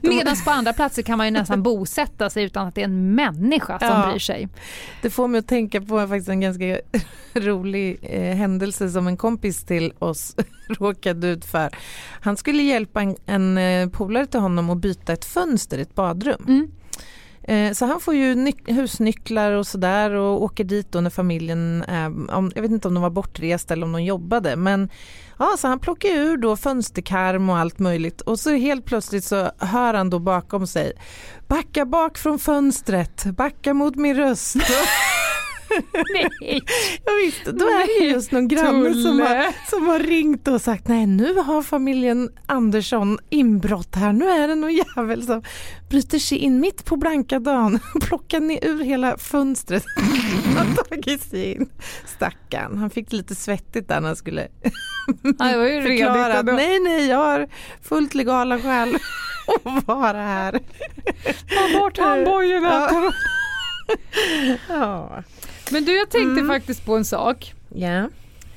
de- Medan på andra platser kan man ju nästan bosätta sig utan att det är en människa som Ja. bryr sig. Det får mig att tänka på faktiskt en ganska rolig eh, händelse som en kompis till oss råkade ut för. Han skulle hjälpa en, en eh, polare till honom att byta ett fönster i ett badrum. Mm. Eh, så han får ju husnycklar och sådär och åker dit då när familjen eh, är, jag vet inte om de var bortresta eller om de jobbade men ja, så han plockar ur då fönsterkarm och allt möjligt och så helt plötsligt så hör han då bakom sig backa bak från fönstret, backa mot min röst. Nej. Ja, visst, då är det ju just någon granne som har, som har ringt och sagt nej nu har familjen Andersson inbrott här, nu är det någon jävel som bryter sig in mitt på blanka dagen plockar ner ur hela fönstret och tagit sig in. Stackarn, han fick det lite svettigt där när han skulle Ja, det var ju förklara att nej nej jag har fullt legala skäl att vara här. Ta bort handbojorna. Ja. Ja. Men du, jag tänkte Mm. faktiskt på en sak. Ja.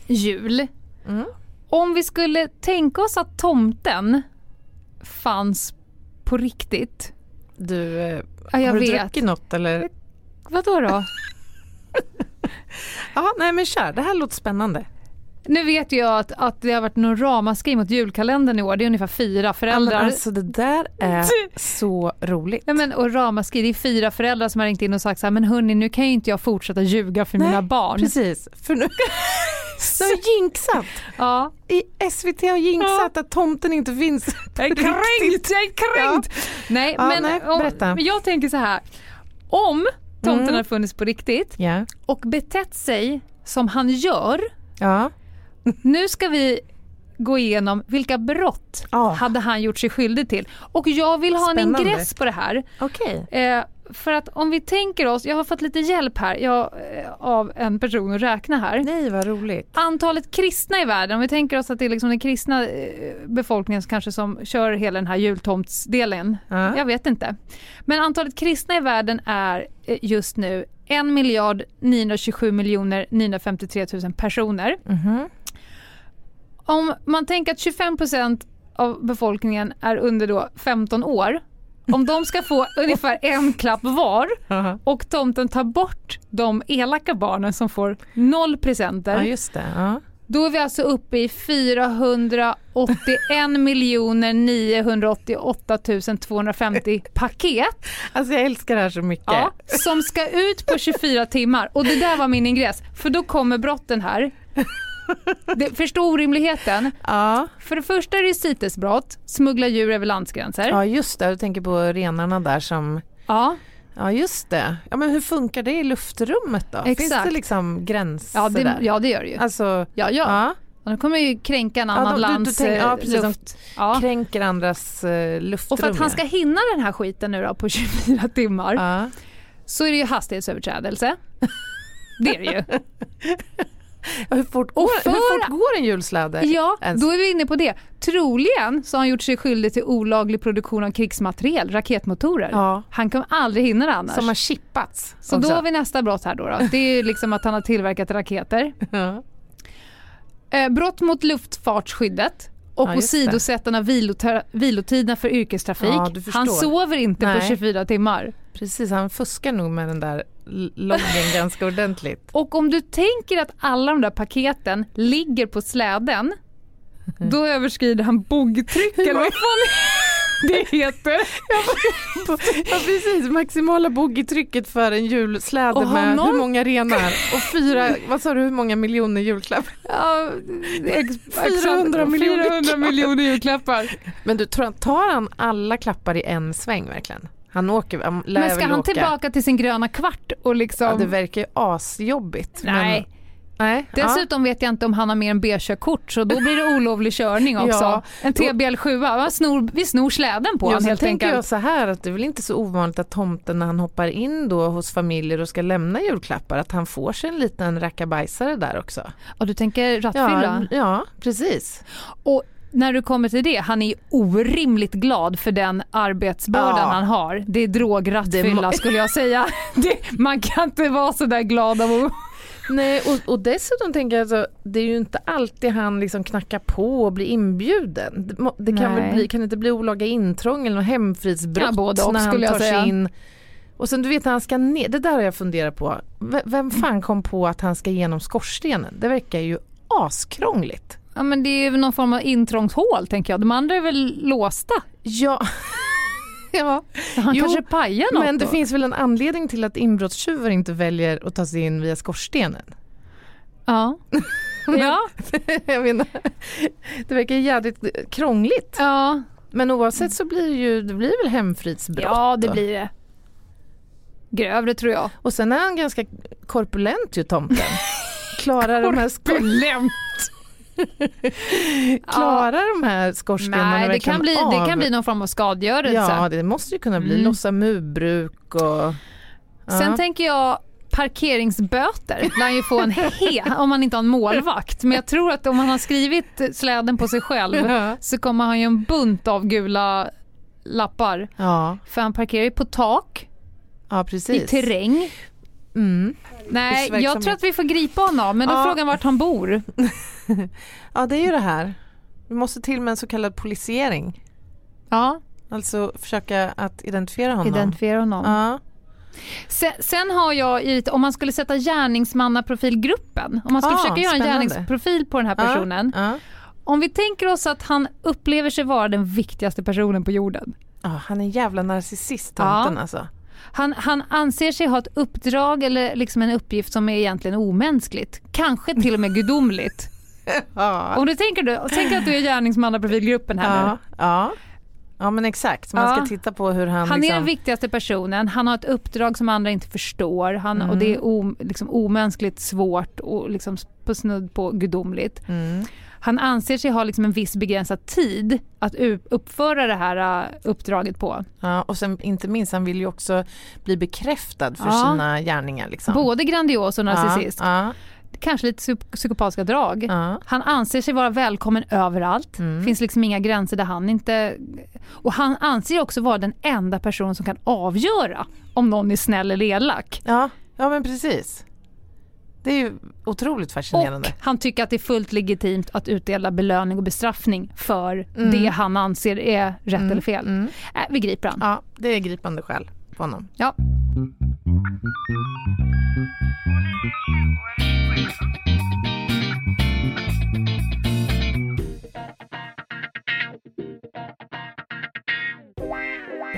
Jul. Mm. Om vi skulle tänka oss att tomten fanns på riktigt. Du, eh, Ja, har du vet. druckit något eller? Vadå då? Ja, nej men kör, det här låter spännande. Nu vet jag att, att det har varit någon ramaskri mot julkalendern i år. Det är ungefär fyra Ja, men föräldrar. alltså det där är så roligt. Nej, men, och ramaskri, det är fyra föräldrar som har ringt in och sagt så här, men hörni nu kan ju inte jag fortsätta ljuga för Nej, mina barn. Precis, för nu de har jinxat. Ja. I SVT har jinxat att tomten inte finns. Jag är kränkt, jag är kränkt! Nej, Ja, men, nej, om, men jag tänker så här. Om tomten Mm. hade funnits på riktigt Ja. och betett sig som han gör, Ja. Nu ska vi gå igenom vilka brott Ja. hade han gjort sig skyldig till. Och jag vill ha en Spännande. ingress på det här. Okej. Eh, för att om vi tänker oss, jag har fått lite hjälp här jag, eh, av en person att räkna här. Nej, vad roligt. Antalet kristna i världen, om vi tänker oss att det är liksom den kristna eh, befolkningen kanske som kör hela den här jultomtsdelen. Ja. Jag vet inte. Men antalet kristna i världen är eh, just nu 1 miljard 927 miljoner 953 000 personer. Mhm. Om man tänker att 25 procent av befolkningen är under då 15 år. Om de ska få ungefär en klapp var Ja, och tomten tar bort de elaka barnen som får noll presenter. just det. Ja. Då är vi alltså uppe i 481 miljoner 988 250 paket Alltså jag älskar det här så mycket. ja, som ska ut på 24 timmar. Och det där var min ingress, för då kommer brotten här. Det, förstå orimligheten. Ja. För det första är det CITES-brott, smuggla djur över landsgränser. ja, just det. Du tänker på renarna där som... Ja, Ja, just det. Ja, men hur funkar det i luftrummet då? Finns Exakt. det liksom gränser ja, det, där? ja det gör det ju. Alltså, Ja, ja. ja. De kommer ju kränka en Ja, annan de- du- du lands tänker- ja, eh, precis, luft. Ja. kränker andras eh, luftrum. Och för att han ja. ska hinna den här skiten nu då på 24 timmar Ja. så är det ju hastighetsöverträdelse. Det är det ju. Hur fort, går, för- hur fort går en julsläde? Ja, ens? då är vi inne på det. Troligen så har han gjort sig skyldig till olaglig produktion av krigsmateriel, raketmotorer. Ja. Han kommer aldrig hinna det annars. Som har chippats. Så också. då har vi nästa brott här då. då. Det är liksom att han har tillverkat raketer. Ja. Eh, brott mot luftfartsskyddet och Ja, åsidosättande av vilotiderna för yrkestrafik. Ja, han sover inte på Nej. 24 timmar. Precis, han fuskar nog med den där loggen ganska ordentligt. Och om du tänker att alla de där paketen ligger på släden, då överskrider han bogtryck eller vad det heter. Ja precis, maximala boggitrycket för en julsläde Och med honom? hur många renar och fyra, vad sa du, hur många miljoner julklappar? Ja, ex- 400 miljoner 400 miljoner julklappar. Men du, tar han alla klappar i en sväng verkligen? Han åker, han lär Men ska väl han åka. tillbaka till sin gröna kvart och liksom... Ja, det verkar ju asjobbigt. Nej, Men, nej. dessutom vet jag inte om han har mer än B-körkort så då blir det olovlig körning också. Ja. En TBL7, va? snor, vi snor släden på Ja, honom helt enkelt. jag så här att det är väl inte så ovanligt att tomten när han hoppar in då hos familjer och ska lämna julklappar att han får sig en liten rackabajsare där också. Och du tänker rattfylla? Ja, ja precis. Och när du kommer till det, han är orimligt glad för den arbetsbördan Ja. han har. Det är Det drograttfylla må- skulle jag säga. Det, man kan inte vara så där glad av att... Nej, och, och dessutom tänker jag alltså, det är ju inte alltid han liksom knackar på och blir inbjuden. Det, det kan, väl bli, kan det inte bli olaga intrång eller hemfridsbrott Ja, både och, när han tar sig in. Och sen du vet när han ska ner, det där har jag funderat på. V- Vem fan kom på att han ska genom skorstenen? Det verkar ju askrångligt. Ja men det är någon form av intrångshål tänker jag. De andra är väl låsta? Ja, ja. Han Jo, kanske pajar något men det då. finns väl en anledning till att inbrottstjuvar inte väljer att ta sig in via skorstenen. Ja. ja. jag menar, det verkar jävligt krångligt. ja. Men oavsett så blir det ju, det blir väl hemfridsbrott. Ja det blir det. Grövre tror jag. Och sen är han ganska korpulent ju tomten. Klarar de här, skor- Korpulent. klarar de här skorstenarna Nej det kan, bli, av? det kan bli någon form av skadegörelse. Ja det måste ju kunna bli. Mm. Lossa murbruk och... Sen ja. tänker jag parkeringsböter lär ju få en he om man inte har en målvakt. Men jag tror att om han har skrivit släden på sig själv Ja. så kommer han ju en bunt av gula lappar. ja, För han parkerar ju på tak, ja i terräng. Mm. Nej, jag tror att vi får gripa honom, men då Ja. frågan vart han bor. Ja det är ju det här. Vi måste till med en så kallad polisiering. Ja, Alltså försöka att identifiera honom. identifiera honom. Ja. Sen, sen har jag, i, om man skulle sätta gärningsmannaprofilgruppen, om man skulle Ah, försöka göra en spännande. gärningsprofil på den här personen. Ja. Om vi tänker oss att han upplever sig vara den viktigaste personen på jorden. Ja, han är en jävla narcissist tomten alltså. Han, han anser sig ha ett uppdrag eller liksom en uppgift som är egentligen omänskligt. Kanske till och med gudomligt. Ja. Om du tänker, du, tänk att du är gärningsmannaprofilgruppen här nu. Ja. Ja. Men exakt, man Ja. ska titta på hur han, Han är liksom... den viktigaste personen, han har ett uppdrag som andra inte förstår han, Mm. och det är o, liksom omänskligt svårt och liksom på snudd på gudomligt. Mm. Han anser sig ha liksom en viss begränsad tid att uppföra det här uh, uppdraget på. Ja, och sen inte minst, han vill ju också bli bekräftad för Ja. sina gärningar. Liksom. Både grandios och narcissist. Ja, Kanske lite psy- psykopatiska drag. ja, Han anser sig vara välkommen överallt. Mm. finns liksom inga gränser där han inte... Och han anser också vara den enda person som kan avgöra om någon är snäll eller elak. ja, ja men precis. Det är ju otroligt fascinerande. Och han tycker att det är fullt legitimt att utdela belöning och bestraffning för Mm. det han anser är rätt Mm, eller fel. mm. Äh, vi griper han. Ja, det är gripande skäl på honom. Ja.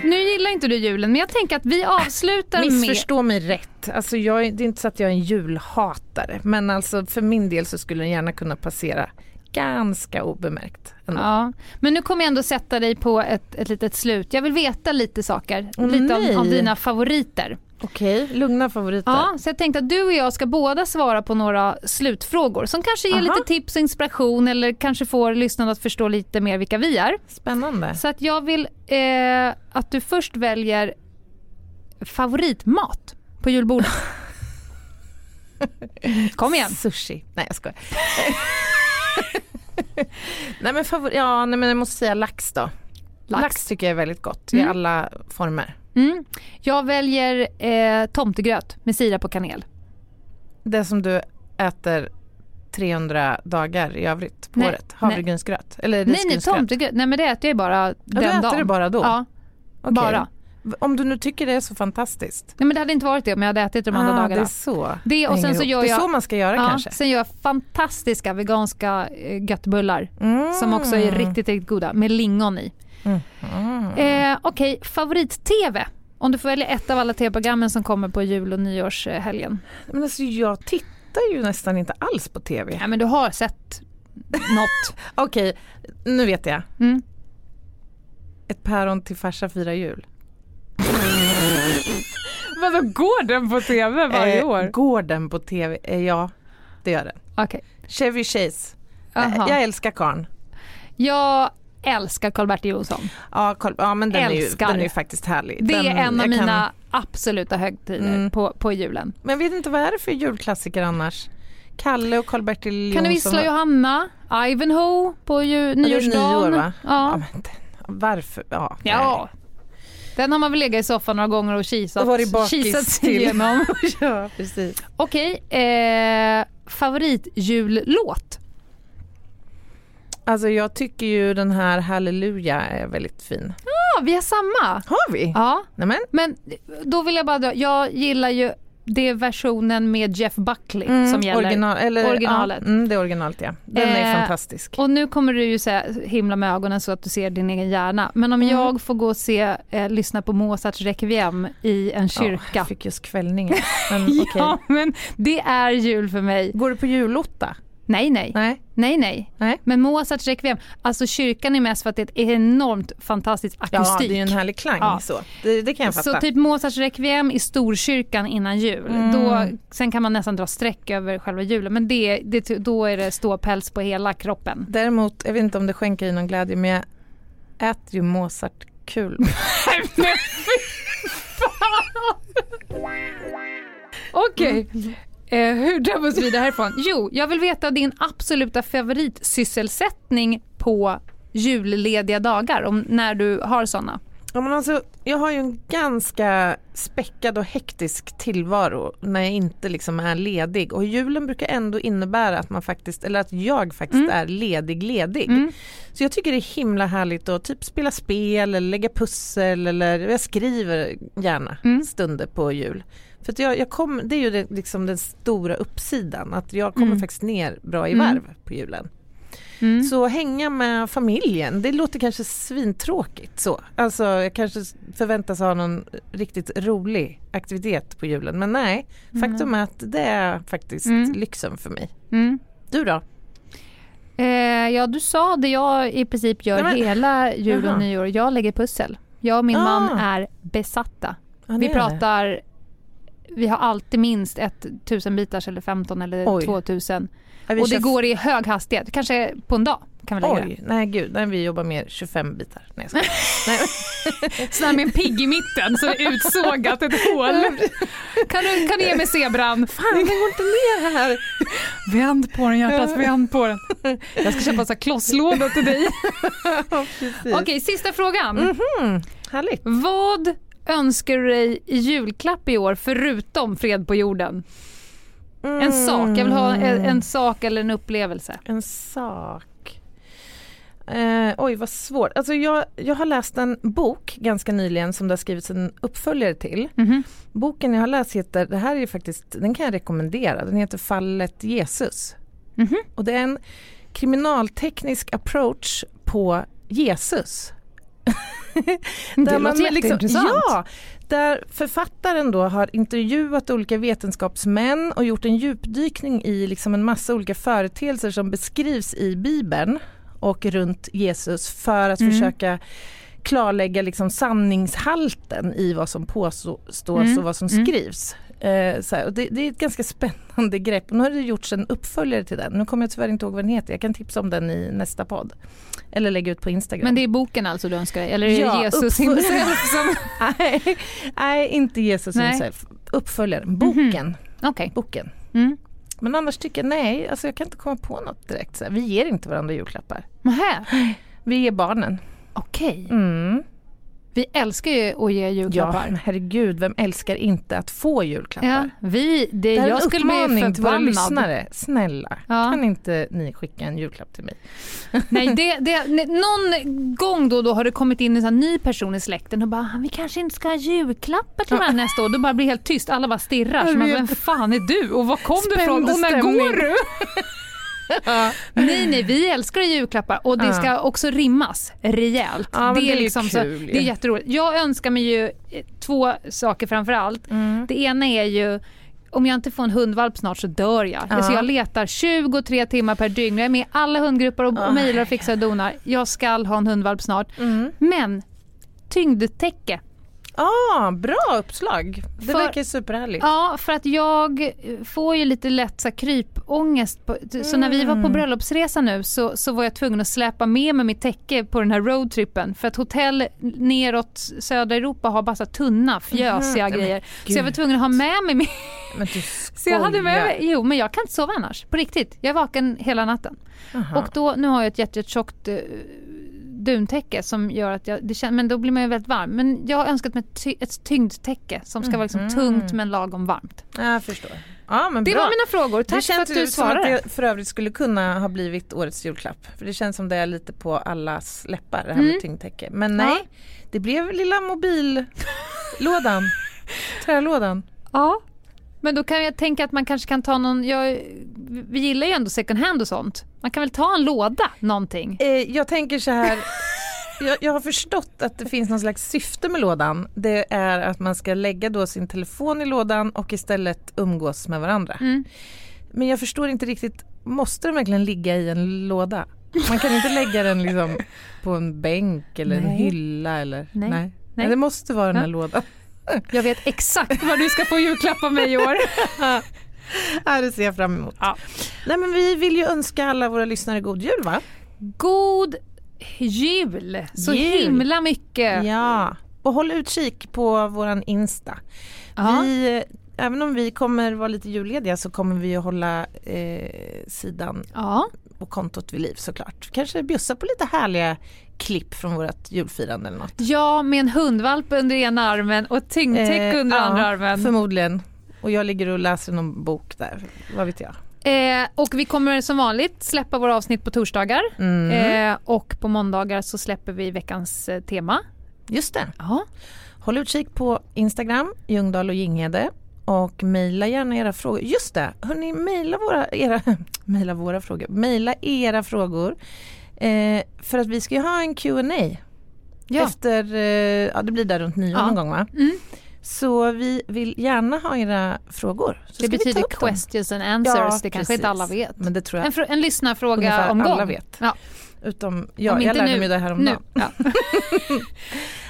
Nu gillar inte du julen, men jag tänker att vi avslutar med... Missförstå mig rätt. Alltså jag, det är inte så att jag är en julhatare, men alltså för min del så skulle den gärna kunna passera ganska obemärkt. ändå. Ja, men nu kommer jag ändå sätta dig på ett, ett litet slut. Jag vill veta lite saker, Åh, lite om, om dina favoriter. Okej, lugna favoriter. Ja, så jag tänkte att du och jag ska båda svara på några slutfrågor som kanske ger Aha. lite tips och inspiration eller kanske får lyssnarna att förstå lite mer vilka vi är. Spännande. Så att jag vill eh, att du först väljer favoritmat på julbordet. Kom igen. Sushi. Nej jag skojar. nej men favor- ja nej men jag måste säga lax då. Lax, Lax. tycker jag är väldigt gott Mm. i alla former. Mm. Jag väljer eh, tomtegröt med sirap och kanel. Det som du äter 300 dagar i övrigt på Nej, året. Havregrynsgröt. Eller Nej, nej, tomtegröt. Nej, men det äter jag bara Ja, den du äter dagen. det bara då? Ja, Okej. bara. Om du nu tycker det är så fantastiskt. Nej, men det hade inte varit det om jag hade ätit de andra ah, dagarna. Det är så. Det och sen så gör Det är jag- så man ska göra Ja, kanske. sen gör jag fantastiska veganska eh, göttbullar Mm. som också är riktigt, riktigt goda med lingon i. Mm. Eh, Okej, favorit-TV? Om du får välja ett av alla tv-programmen som kommer på jul och nyårshelgen. Men alltså jag tittar ju nästan inte alls på tv. Ja, men du har sett något. Okej, nu vet jag. Mm. Ett päron till farsa firar jul. Vadå, går den på tv Eh, Går den på tv? Eh, ja, det gör den. Okej. Chevy Chase. Eh, Aha. Jag älskar karln. Jag älskar Karl-Bertil Jonsson. Ja, Carl, ja men den är, ju, Älskar. den är faktiskt härlig. Det den, är en av jag kan- mina absoluta högtider Mm. på, på julen. Men jag vet inte vad är det för julklassiker annars? Kalle och Karl-Bertil Jonsson. Kan du vissla Johanna? Ivanhoe på ju, Ja, nyårsdagen. Nyår, va? Ja. men den, varför? Ja, Ja. Den har man väl legat i soffan några gånger och kisat, Och kisat igenom. ja precis. Okej, eh, favoritjullåt? Alltså jag tycker ju den här Halleluja är väldigt fin. Ja, vi har samma. Har vi? Ja, Nämen. men då vill jag bara dra, jag gillar ju det är versionen med Jeff Buckley som gäller. Mm, Original, eller, Originalet. Ja, mm, det är originalet ja. Den är Eh, fantastisk. Och nu kommer du ju säga himla med ögonen så att du ser din egen hjärna. Men om Mm. jag får gå och se, eh, lyssna på Mozarts Requiem i en Ja, kyrka. jag fick just kvällningar. Men, okej. Ja, men det är jul för mig. Går du på julotta? Nej, nej. Nej. Nej, nej. Nej. Men Mozarts Requiem, alltså kyrkan är mest för att det är ett enormt fantastiskt Ja, akustik. det är ju en härlig klang Ja. så. Det, det kan jag fatta. så typ Mozarts Requiem i Storkyrkan innan jul. Mm. Då, sen kan man nästan dra streck över själva julen men det, det, då är det ståpäls på hela kroppen. Däremot, jag vet inte om det skänker dig någon glädje, men jag äter ju Mozart kul. Okej. Eh, hur drar vi härifrån? Jo, jag vill veta din absoluta favoritsysselsättning på jullediga dagar, om, när du har sådana. Ja, men alltså, jag har ju en ganska späckad och hektisk tillvaro när jag inte liksom är ledig och julen brukar ändå innebära att man faktiskt, eller att jag faktiskt Mm. är ledig ledig. Mm. Så jag tycker det är himla härligt att typ spela spel eller lägga pussel eller jag skriver gärna Mm. stunder på jul. För jag, jag kom, det är ju det, liksom den stora uppsidan att jag kommer Mm. faktiskt ner bra i Mm. varv på julen. Mm. Så hänga med familjen, det låter kanske svintråkigt så. Alltså jag kanske förväntas ha någon riktigt rolig aktivitet på julen men nej, faktum är att det är faktiskt Mm. lyxen för mig. Mm. Du då? Eh, ja, du sa det jag i princip gör Nej, men- hela jul och nyår. Jag lägger pussel. Jag och min Ah. man är besatta. Det Vi pratar, vi har alltid minst ett tusen bitars eller 15 eller Oj. 2000. Ja, Och det går i hög hastighet, kanske på en dag kan vi lägga det. Oj, nej gud, nej, vi jobbar mer 25 bitar. Nej, jag nej. Sån med en pigg i mitten så utsågat ett hål. Kan du, kan du ge mig zebran? Fan, den går inte ner här. Vänd på den hjärtat, vänd på den. Jag ska köpa så här klosslådor till dig. Precis. Okej, sista frågan. Mhm, härligt. Vad önskar du dig i julklapp i år förutom fred på jorden? En sak, jag vill ha en, en sak eller en upplevelse. En sak. Eh, oj, vad svårt. Alltså jag, jag har läst en bok ganska nyligen som det har skrivits en uppföljare till. Mhm. Boken jag har läst heter, det här är faktiskt, den kan jag rekommendera, den heter Fallet Jesus. Mhm. Och det är en kriminalteknisk approach på Jesus. Det man låter jätteintressant. Ja, där författaren då har intervjuat olika vetenskapsmän och gjort en djupdykning i liksom en massa olika företeelser som beskrivs i Bibeln och runt Jesus för att Mm. försöka klarlägga liksom sanningshalten i vad som påstås Mm. och vad som Mm. skrivs. Eh, så här, och det, det är ett ganska spännande grepp. Nu har det gjorts en uppföljare till den. Nu kommer jag tyvärr inte ihåg vad den heter. Jag kan tipsa om den i nästa podd. Eller lägga ut på Instagram. Men det är boken alltså du önskar dig? Eller är det Ja, Jesus himself som... nej, nej, inte Jesus Nej. himself. Uppföljaren, boken. Okej. boken. Mm. Men annars tycker jag nej, alltså jag kan inte komma på något direkt. Så här. Vi ger inte varandra julklappar. Nähä, Vi ger barnen. okej. Mm. Vi älskar ju att ge Ja, julklappar. men herregud, vem älskar inte att få julklappar? Ja, vi, det, Det här är jag en skulle uppmaning till våra lyssnare. Snälla, Ja. kan inte ni skicka en julklapp till mig? Nej, det, det, någon gång då, då har det kommit in en ny person i släkten och bara vi kanske inte ska ha julklappar till varandra nästa år. Då bara blir helt tyst, alla bara stirrar. Så man, vem fan är du och var kom du ifrån Spänd och när går du? Nej, nej, vi älskar julklappar och det ska också rimmas rejält. Ja, det är ju liksom så, det är jätteroligt. Jag önskar mig ju eh, två saker framför allt. Mm. Det ena är ju om jag inte får en hundvalp snart så dör jag. Ja. Alltså jag letar 23 timmar per dygn. Jag är med i alla hundgrupper och, och mejlar och fixar och donar. Jag ska ha en hundvalp snart. Mm. Men tyngdtäcke. Ah, bra uppslag. Det För- verkar superhärligt. Ja, för att jag får ju lite lätt så här, krypångest. På, så när vi var på Mm. bröllopsresa nu så, så var jag tvungen att släpa med mig mitt täcke på den här roadtrippen. För att hotell neråt södra Europa har bara så tunna, fjösiga Mhm. Men grejer. Så jag var tvungen att ha med mig min Men du Så jag hade med mig, jo men jag kan inte sova annars, på riktigt. Jag är vaken hela natten. Aha. Och då, nu har jag ett jättetjockt uh, duntäcke som gör att jag, det kän, men då blir man ju väldigt varm. Men jag har önskat mig ett, ty, ett tyngdtäcke som ska vara liksom Mhm. tungt men lagom varmt. Jag förstår. Ja, men Det bra. var mina frågor, det tack för känns att ju du som att svarade. det för övrigt skulle kunna ha blivit årets julklapp. För det känns som det är lite på allas läppar det här Mm. med tyngdtäcke. Men nej, Ja. det blev lilla mobillådan. Trälådan. Ja. Men då kan jag tänka att man kanske kan ta någon, jag, vi gillar ju ändå second hand och sånt. Man kan väl ta en låda, någonting. Eh, jag tänker så här. Jag, jag har förstått att det finns någon slags syfte med lådan. Det är att man ska lägga då sin telefon i lådan och istället umgås med varandra. Mm. Men jag förstår inte riktigt, måste den verkligen ligga i en låda? Man kan inte lägga den liksom på en bänk eller en Nej. hylla eller? Nej. Nej. Nej. Det måste vara den här Ja. lådan. Jag vet exakt vad du ska få julklapp av mig i år. Ja, det ser jag fram emot. Ja. Nej, men vi vill ju önska alla våra lyssnare god jul va? God jul! Så Jul. himla mycket. Ja, och håll utkik på våran Insta. Ja. Vi, även om vi kommer vara lite jullediga så kommer vi att hålla eh, sidan Ja. och kontot vid liv såklart. Kanske bjussa på lite härliga klipp från vårt julfirande eller något. ja, med en hundvalp under ena armen och ett tyngdtäcke Eh, under ja, andra armen. Förmodligen. Och jag ligger och läser någon bok där, vad vet jag. Eh, och vi kommer som vanligt släppa våra avsnitt på torsdagar. Mm. Eh, och på måndagar så släpper vi veckans eh, tema. Just det. Ja. Håll utkik på Instagram, Ljungdahl och Ginghede. Och mejla gärna era frågor. Just det, hörni, mejla våra, era, mejla våra frågor. Mejla era frågor. Eh, för att vi ska ju ha en Q&A Ja. efter, eh, ja det blir där runt nyår Ja. någon gång va? Mm. Så vi vill gärna ha era frågor. Så Det betyder upp dem. questions and answers. Ja, det kanske precis. inte alla vet. Men det tror jag En, en lyssnarfråga omgång. alla vet. Ja. Utom jag, Om jag lärde nu. mig det här om dagen. Ja.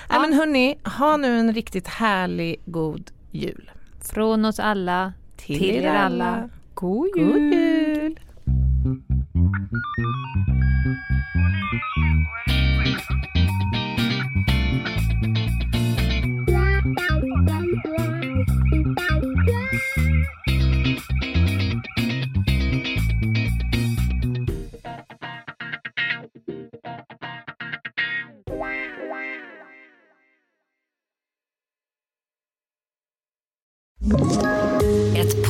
Nej, men hörni, ha nu en riktigt härlig god jul. Från oss alla till, er alla. God jul. God jul!